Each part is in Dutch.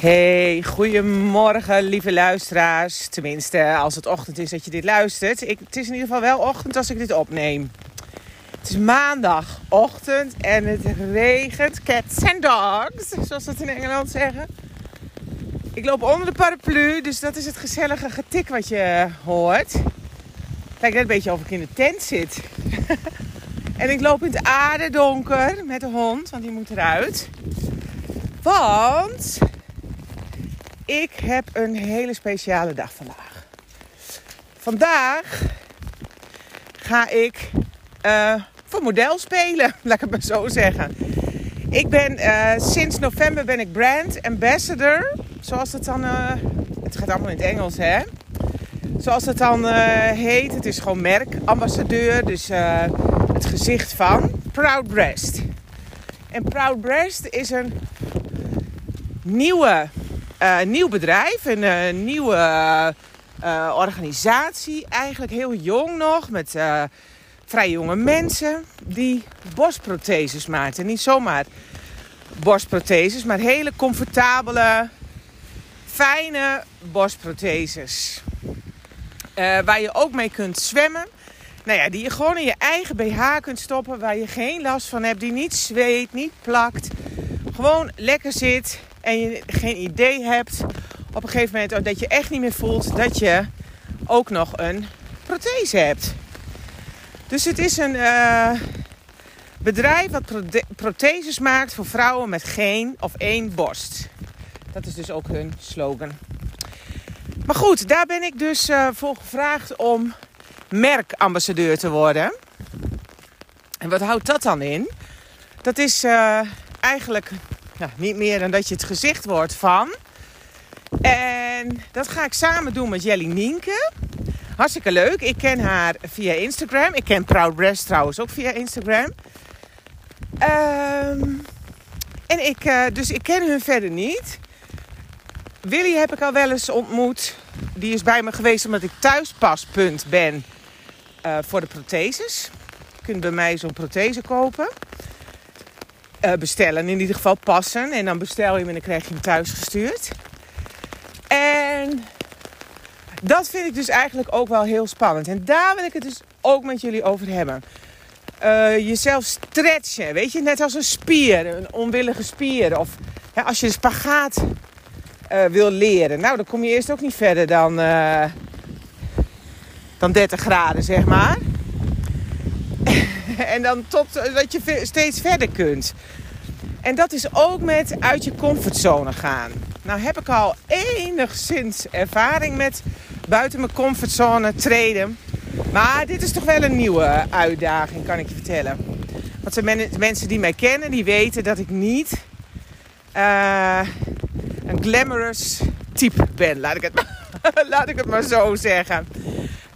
Hey, goedemorgen lieve luisteraars. Tenminste, als het ochtend is dat je dit luistert. Ik, het is in ieder geval wel ochtend als ik dit opneem. Het is maandagochtend en het regent. Cats and dogs, zoals het in Engeland zeggen. Ik loop onder de paraplu, dus dat is het gezellige getik wat je hoort. Het lijkt net een beetje of ik in de tent zit. en ik loop in het aardedonker met de hond, want die moet eruit. Want ik heb een hele speciale dag vandaag. Vandaag ga ik uh, voor model spelen, laat ik het maar zo zeggen. Ik ben uh, sinds november ben ik brand ambassador, zoals het dan. Uh, het gaat allemaal in het Engels, hè? Zoals het dan heet. Het is gewoon merkambassadeur, dus het gezicht van Proud Breast. En Proud Breast is een nieuwe uh, nieuw bedrijf, een uh, nieuwe uh, organisatie. Eigenlijk heel jong nog, met vrij jonge mensen die borstprotheses maakten. Niet zomaar borstprotheses, maar hele comfortabele, fijne borstprotheses. waar je ook mee kunt zwemmen. Nou ja, die je gewoon in je eigen BH kunt stoppen, waar je geen last van hebt, die niet zweet, niet plakt. Gewoon lekker zit en je geen idee hebt op een gegeven moment dat je echt niet meer voelt dat je ook nog een prothese hebt. Dus het is een uh, bedrijf wat protheses maakt voor vrouwen met geen of één borst. Dat is dus ook hun slogan. Maar goed, daar ben ik dus uh, voor gevraagd om merkambassadeur te worden. En wat houdt dat dan in? Dat is uh, eigenlijk nou, niet meer dan dat je het gezicht wordt van. En dat ga ik samen doen met Jelly Nienke. Hartstikke leuk. Ik ken haar via Instagram. Ik ken Proud Breast trouwens ook via Instagram. Um, en ik, uh, dus ik ken hun verder niet. Willy heb ik al wel eens ontmoet. Die is bij me geweest omdat ik thuispaspunt ben uh, voor de protheses. Je kunt bij mij zo'n prothese kopen. Uh, bestellen, in ieder geval passen. En dan bestel je hem en dan krijg je hem thuis gestuurd. En dat vind ik dus eigenlijk ook wel heel spannend. En daar wil ik het dus ook met jullie over hebben. Uh, jezelf stretchen, weet je, net als een spier, een onwillige spier. Of als je een spagaat uh, wil leren, nou dan kom je eerst ook niet verder dan, dan 30 graden, zeg maar. En dan tot dat je steeds verder kunt. En dat is ook met uit je comfortzone gaan. Nou heb ik al enigszins ervaring met buiten mijn comfortzone treden. Maar dit is toch wel een nieuwe uitdaging, kan ik je vertellen. Want de mensen die mij kennen, die weten dat ik niet uh, een glamorous type ben. Laat ik het, laat ik het maar zo zeggen.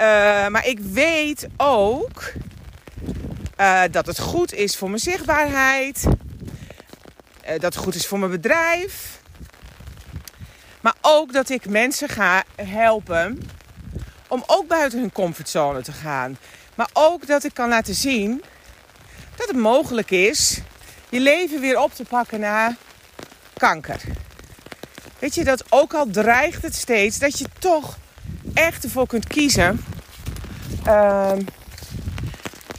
Uh, maar ik weet ook uh, dat het goed is voor mijn zichtbaarheid. Uh, dat het goed is voor mijn bedrijf. Maar ook dat ik mensen ga helpen om ook buiten hun comfortzone te gaan. Maar ook dat ik kan laten zien dat het mogelijk is je leven weer op te pakken na kanker. Weet je dat ook al dreigt het steeds, dat je toch echt ervoor kunt kiezen. Uh,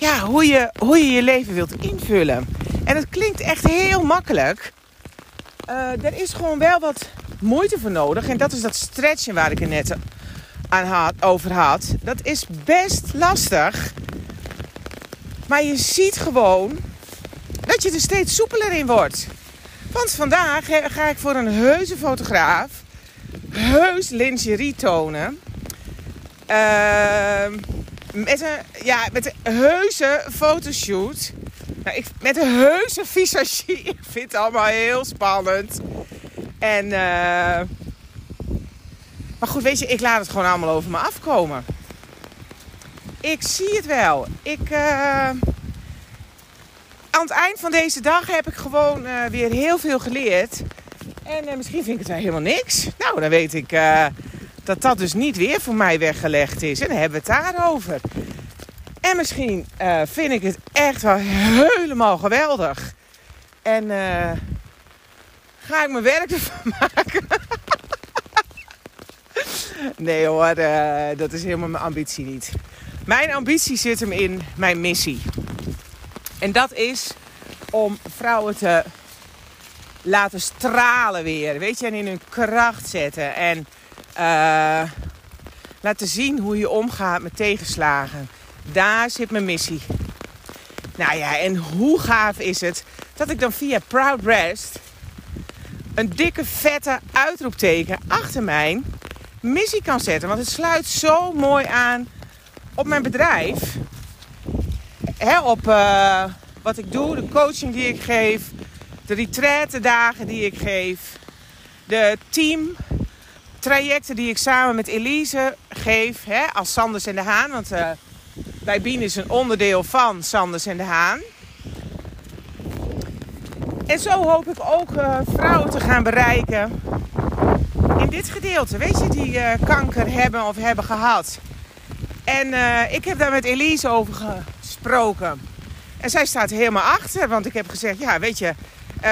ja, hoe, je, hoe je je leven wilt invullen. En het klinkt echt heel makkelijk. Uh, er is gewoon wel wat moeite voor nodig. En dat is dat stretchen waar ik het net aan had, over had. Dat is best lastig. Maar je ziet gewoon dat je er steeds soepeler in wordt. Want vandaag ga ik voor een heuse fotograaf heus lingerie tonen. Uh, met een, ja, met een heuse fotoshoot. Nou, ik, met een heuse visagie. Ik vind het allemaal heel spannend. En uh, Maar goed, weet je, ik laat het gewoon allemaal over me afkomen. Ik zie het wel. Ik, uh, aan het eind van deze dag heb ik gewoon uh, weer heel veel geleerd. En misschien vind ik het wel helemaal niks. Nou, dan weet ik dat dat dus niet weer voor mij weggelegd is. En dan hebben we het daarover. En misschien vind ik het echt wel helemaal geweldig. En ga ik mijn werk ervan maken. nee hoor, dat is helemaal mijn ambitie niet. Mijn ambitie zit hem in mijn missie. En dat is om vrouwen te laten stralen weer. Weet je, en in hun kracht zetten. En uh, laten zien hoe je omgaat met tegenslagen. Daar zit mijn missie. Nou ja, en hoe gaaf is het dat ik dan via Proud Breast een dikke vette uitroepteken achter mijn missie kan zetten. Want het sluit zo mooi aan op mijn bedrijf, op uh, wat ik doe, de coaching die ik geef, de retraite die ik geef, de team trajecten die ik samen met Elise geef hè, als Sanders en de Haan. Want uh, bij Bien is een onderdeel van Sanders en de Haan. En zo hoop ik ook uh, vrouwen te gaan bereiken in dit gedeelte. Weet je, die uh, kanker hebben of hebben gehad. En ik heb daar met Elise over gesproken. En zij staat helemaal achter, want ik heb gezegd: Ja, weet je,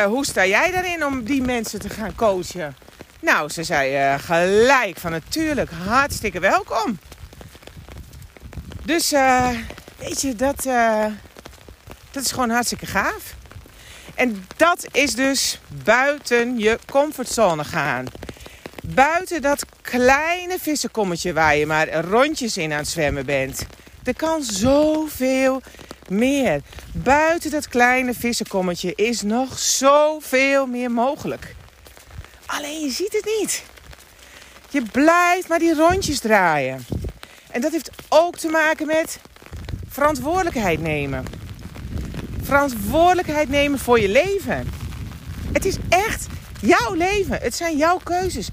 hoe sta jij daarin om die mensen te gaan coachen? Nou, ze zei uh, gelijk van natuurlijk, hartstikke welkom. Dus weet je, dat, dat is gewoon hartstikke gaaf. En dat is dus buiten je comfortzone gaan. Buiten dat kleine vissenkommetje waar je maar rondjes in aan het zwemmen bent. Er kan zoveel meer. Buiten dat kleine vissenkommetje is nog zoveel meer mogelijk. Alleen je ziet het niet. Je blijft maar die rondjes draaien. En dat heeft ook te maken met verantwoordelijkheid nemen. Verantwoordelijkheid nemen voor je leven. Het is echt jouw leven. Het zijn jouw keuzes.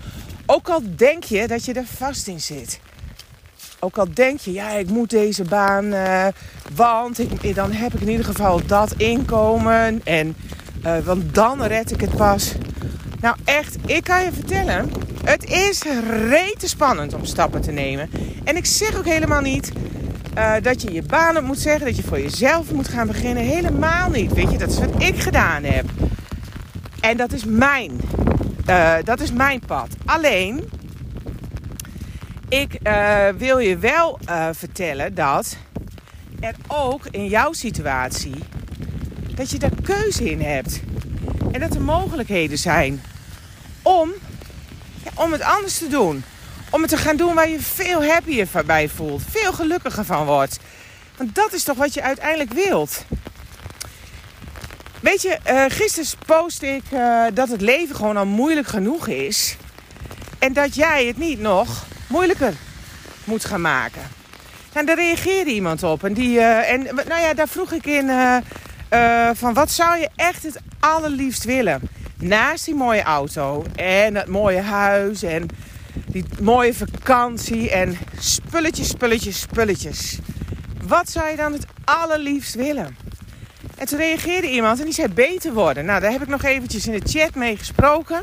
Ook al denk je dat je er vast in zit. Ook al denk je, ja, ik moet deze baan, uh, want dan heb ik in ieder geval dat inkomen. En uh, want dan red ik het pas. Nou echt, ik kan je vertellen, het is rete spannend om stappen te nemen. En ik zeg ook helemaal niet uh, dat je je baan op moet zeggen, dat je voor jezelf moet gaan beginnen. Helemaal niet, weet je, dat is wat ik gedaan heb. En dat is mijn uh, dat is mijn pad. Alleen, ik uh, wil je wel vertellen dat er ook in jouw situatie dat je daar keuze in hebt. En dat er mogelijkheden zijn om, om het anders te doen. Om het te gaan doen waar je veel happier bij voelt. Veel gelukkiger van wordt. Want dat is toch wat je uiteindelijk wilt. Weet je, uh, gisteren post ik uh, dat het leven gewoon al moeilijk genoeg is. En dat jij het niet nog moeilijker moet gaan maken. En daar reageerde iemand op. En, die, uh, en nou ja, daar vroeg ik in van wat zou je echt het allerliefst willen? Naast die mooie auto en het mooie huis en die mooie vakantie en spulletjes, spulletjes, spulletjes. Wat zou je dan het allerliefst willen? En toen reageerde iemand en die zei beter worden. Nou, daar heb ik nog eventjes in de chat mee gesproken.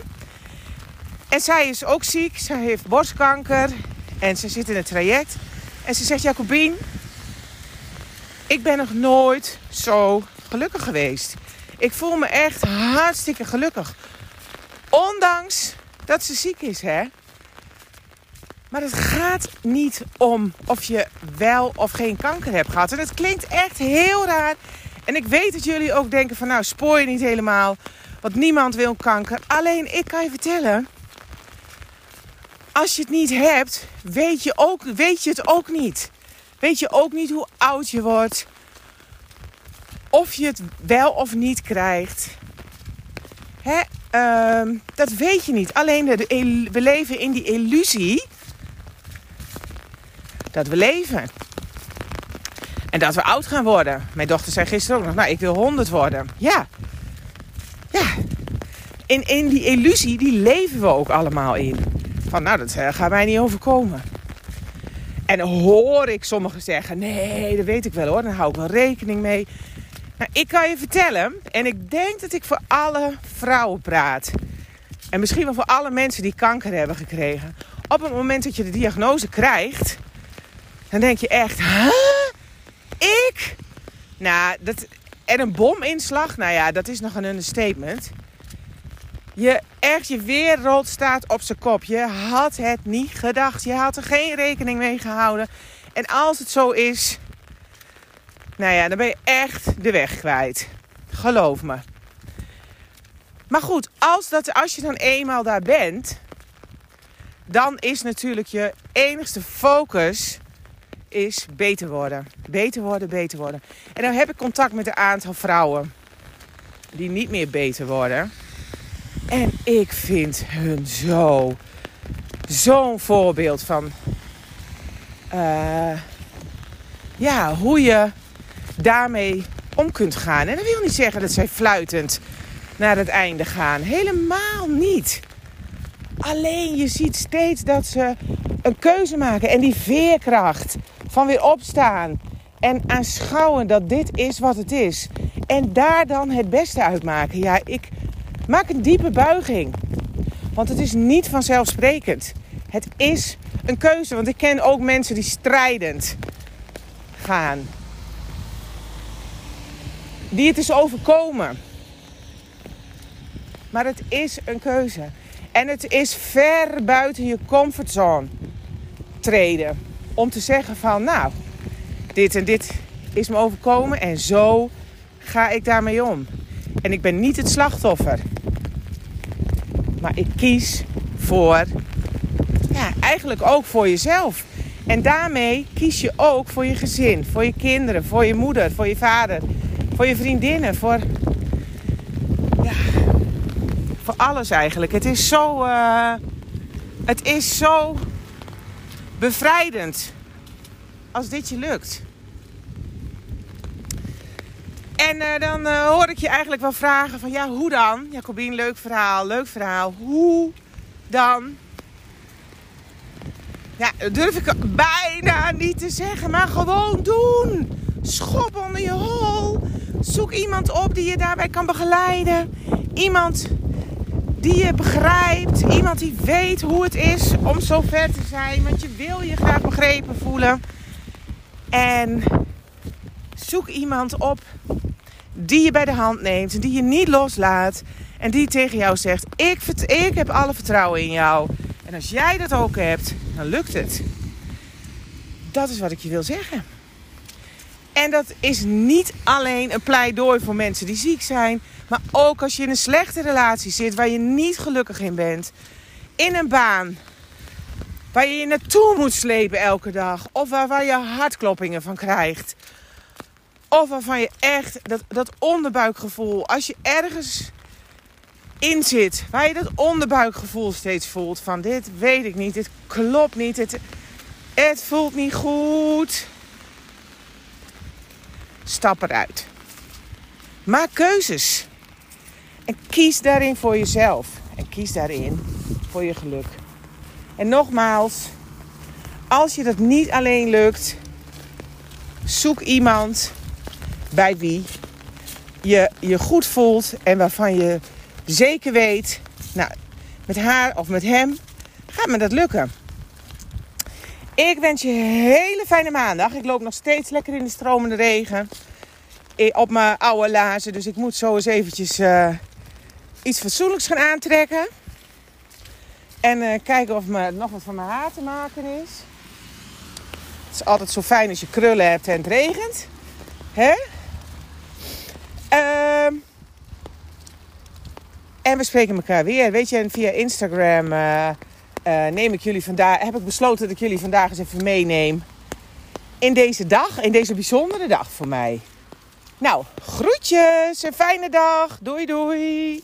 En zij is ook ziek. Zij heeft borstkanker. En ze zit in het traject. En ze zegt, Jacobien, ik ben nog nooit zo gelukkig geweest. Ik voel me echt hartstikke gelukkig. Ondanks dat ze ziek is, hè. Maar het gaat niet om of je wel of geen kanker hebt gehad. En het klinkt echt heel raar. En ik weet dat jullie ook denken van nou spoor je niet helemaal. Want niemand wil kanker. Alleen ik kan je vertellen. Als je het niet hebt, weet je, ook, weet je het ook niet. Weet je ook niet hoe oud je wordt. Of je het wel of niet krijgt. Hè? Uh, dat weet je niet. Alleen we leven in die illusie dat we leven. En dat we oud gaan worden. Mijn dochter zei gisteren ook nog, nou ik wil 100 worden. Ja. Ja. In, in die illusie, die leven we ook allemaal in. Van nou, dat gaat mij niet overkomen. En hoor ik sommigen zeggen: nee, dat weet ik wel hoor, daar hou ik wel rekening mee. Nou, ik kan je vertellen, en ik denk dat ik voor alle vrouwen praat. En misschien wel voor alle mensen die kanker hebben gekregen. Op het moment dat je de diagnose krijgt, dan denk je echt? Ik? Nou, dat, en een bominslag, nou ja, dat is nog een understatement. Je, echt, je wereld staat op zijn kop. Je had het niet gedacht. Je had er geen rekening mee gehouden. En als het zo is, nou ja, dan ben je echt de weg kwijt. Geloof me. Maar goed, als, dat, als je dan eenmaal daar bent, dan is natuurlijk je enigste focus is beter worden. Beter worden, beter worden. En dan heb ik contact met een aantal vrouwen die niet meer beter worden. En ik vind hun zo, zo'n voorbeeld van, uh, ja, hoe je daarmee om kunt gaan. En dat wil niet zeggen dat zij fluitend naar het einde gaan. Helemaal niet. Alleen je ziet steeds dat ze een keuze maken. En die veerkracht van weer opstaan. En aanschouwen dat dit is wat het is. En daar dan het beste uit maken. Ja, ik maak een diepe buiging. Want het is niet vanzelfsprekend. Het is een keuze. Want ik ken ook mensen die strijdend gaan. Die het is overkomen. Maar het is een keuze. En het is ver buiten je comfortzone treden. Om te zeggen van nou, dit en dit is me overkomen en zo ga ik daarmee om. En ik ben niet het slachtoffer. Maar ik kies voor, ja, eigenlijk ook voor jezelf. En daarmee kies je ook voor je gezin, voor je kinderen, voor je moeder, voor je vader, voor je vriendinnen, voor, ja, voor alles eigenlijk. Het is zo, uh, het is zo bevrijdend als dit je lukt. En uh, dan uh, hoor ik je eigenlijk wel vragen van ja, hoe dan? Jacobien, leuk verhaal, leuk verhaal. Hoe dan? Ja, dat durf ik bijna niet te zeggen, maar gewoon doen. Schop onder je hol. Zoek iemand op die je daarbij kan begeleiden. Iemand die je begrijpt. Iemand die weet hoe het is om zo ver te zijn. Want je wil je graag begrepen voelen. En zoek iemand op die je bij de hand neemt. Die je niet loslaat. En die tegen jou zegt: ik, ik heb alle vertrouwen in jou. En als jij dat ook hebt, dan lukt het. Dat is wat ik je wil zeggen. En dat is niet alleen een pleidooi voor mensen die ziek zijn. Maar ook als je in een slechte relatie zit waar je niet gelukkig in bent. In een baan waar je je naartoe moet slepen elke dag. Of waar, waar je hartkloppingen van krijgt. Of waarvan je echt dat, dat onderbuikgevoel, als je ergens in zit, waar je dat onderbuikgevoel steeds voelt van dit weet ik niet, dit klopt niet, het, het voelt niet goed. Stap eruit. Maak keuzes. En kies daarin voor jezelf. En kies daarin voor je geluk. En nogmaals, als je dat niet alleen lukt, zoek iemand bij wie je je goed voelt en waarvan je zeker weet, nou, met haar of met hem gaat me dat lukken. Ik wens je hele fijne maandag. Ik loop nog steeds lekker in de stromende regen op mijn oude lazen, dus ik moet zo eens eventjes uh, iets fatsoenlijks gaan aantrekken. En uh, kijken of me nog wat van mijn haar te maken is. Het is altijd zo fijn als je krullen hebt en het regent. Hè? Uh, en we spreken elkaar weer. Weet je, via Instagram uh, neem ik jullie vandaag, heb ik besloten dat ik jullie vandaag eens even meeneem. In deze dag, in deze bijzondere dag voor mij. Nou, groetjes, een fijne dag. Doei doei.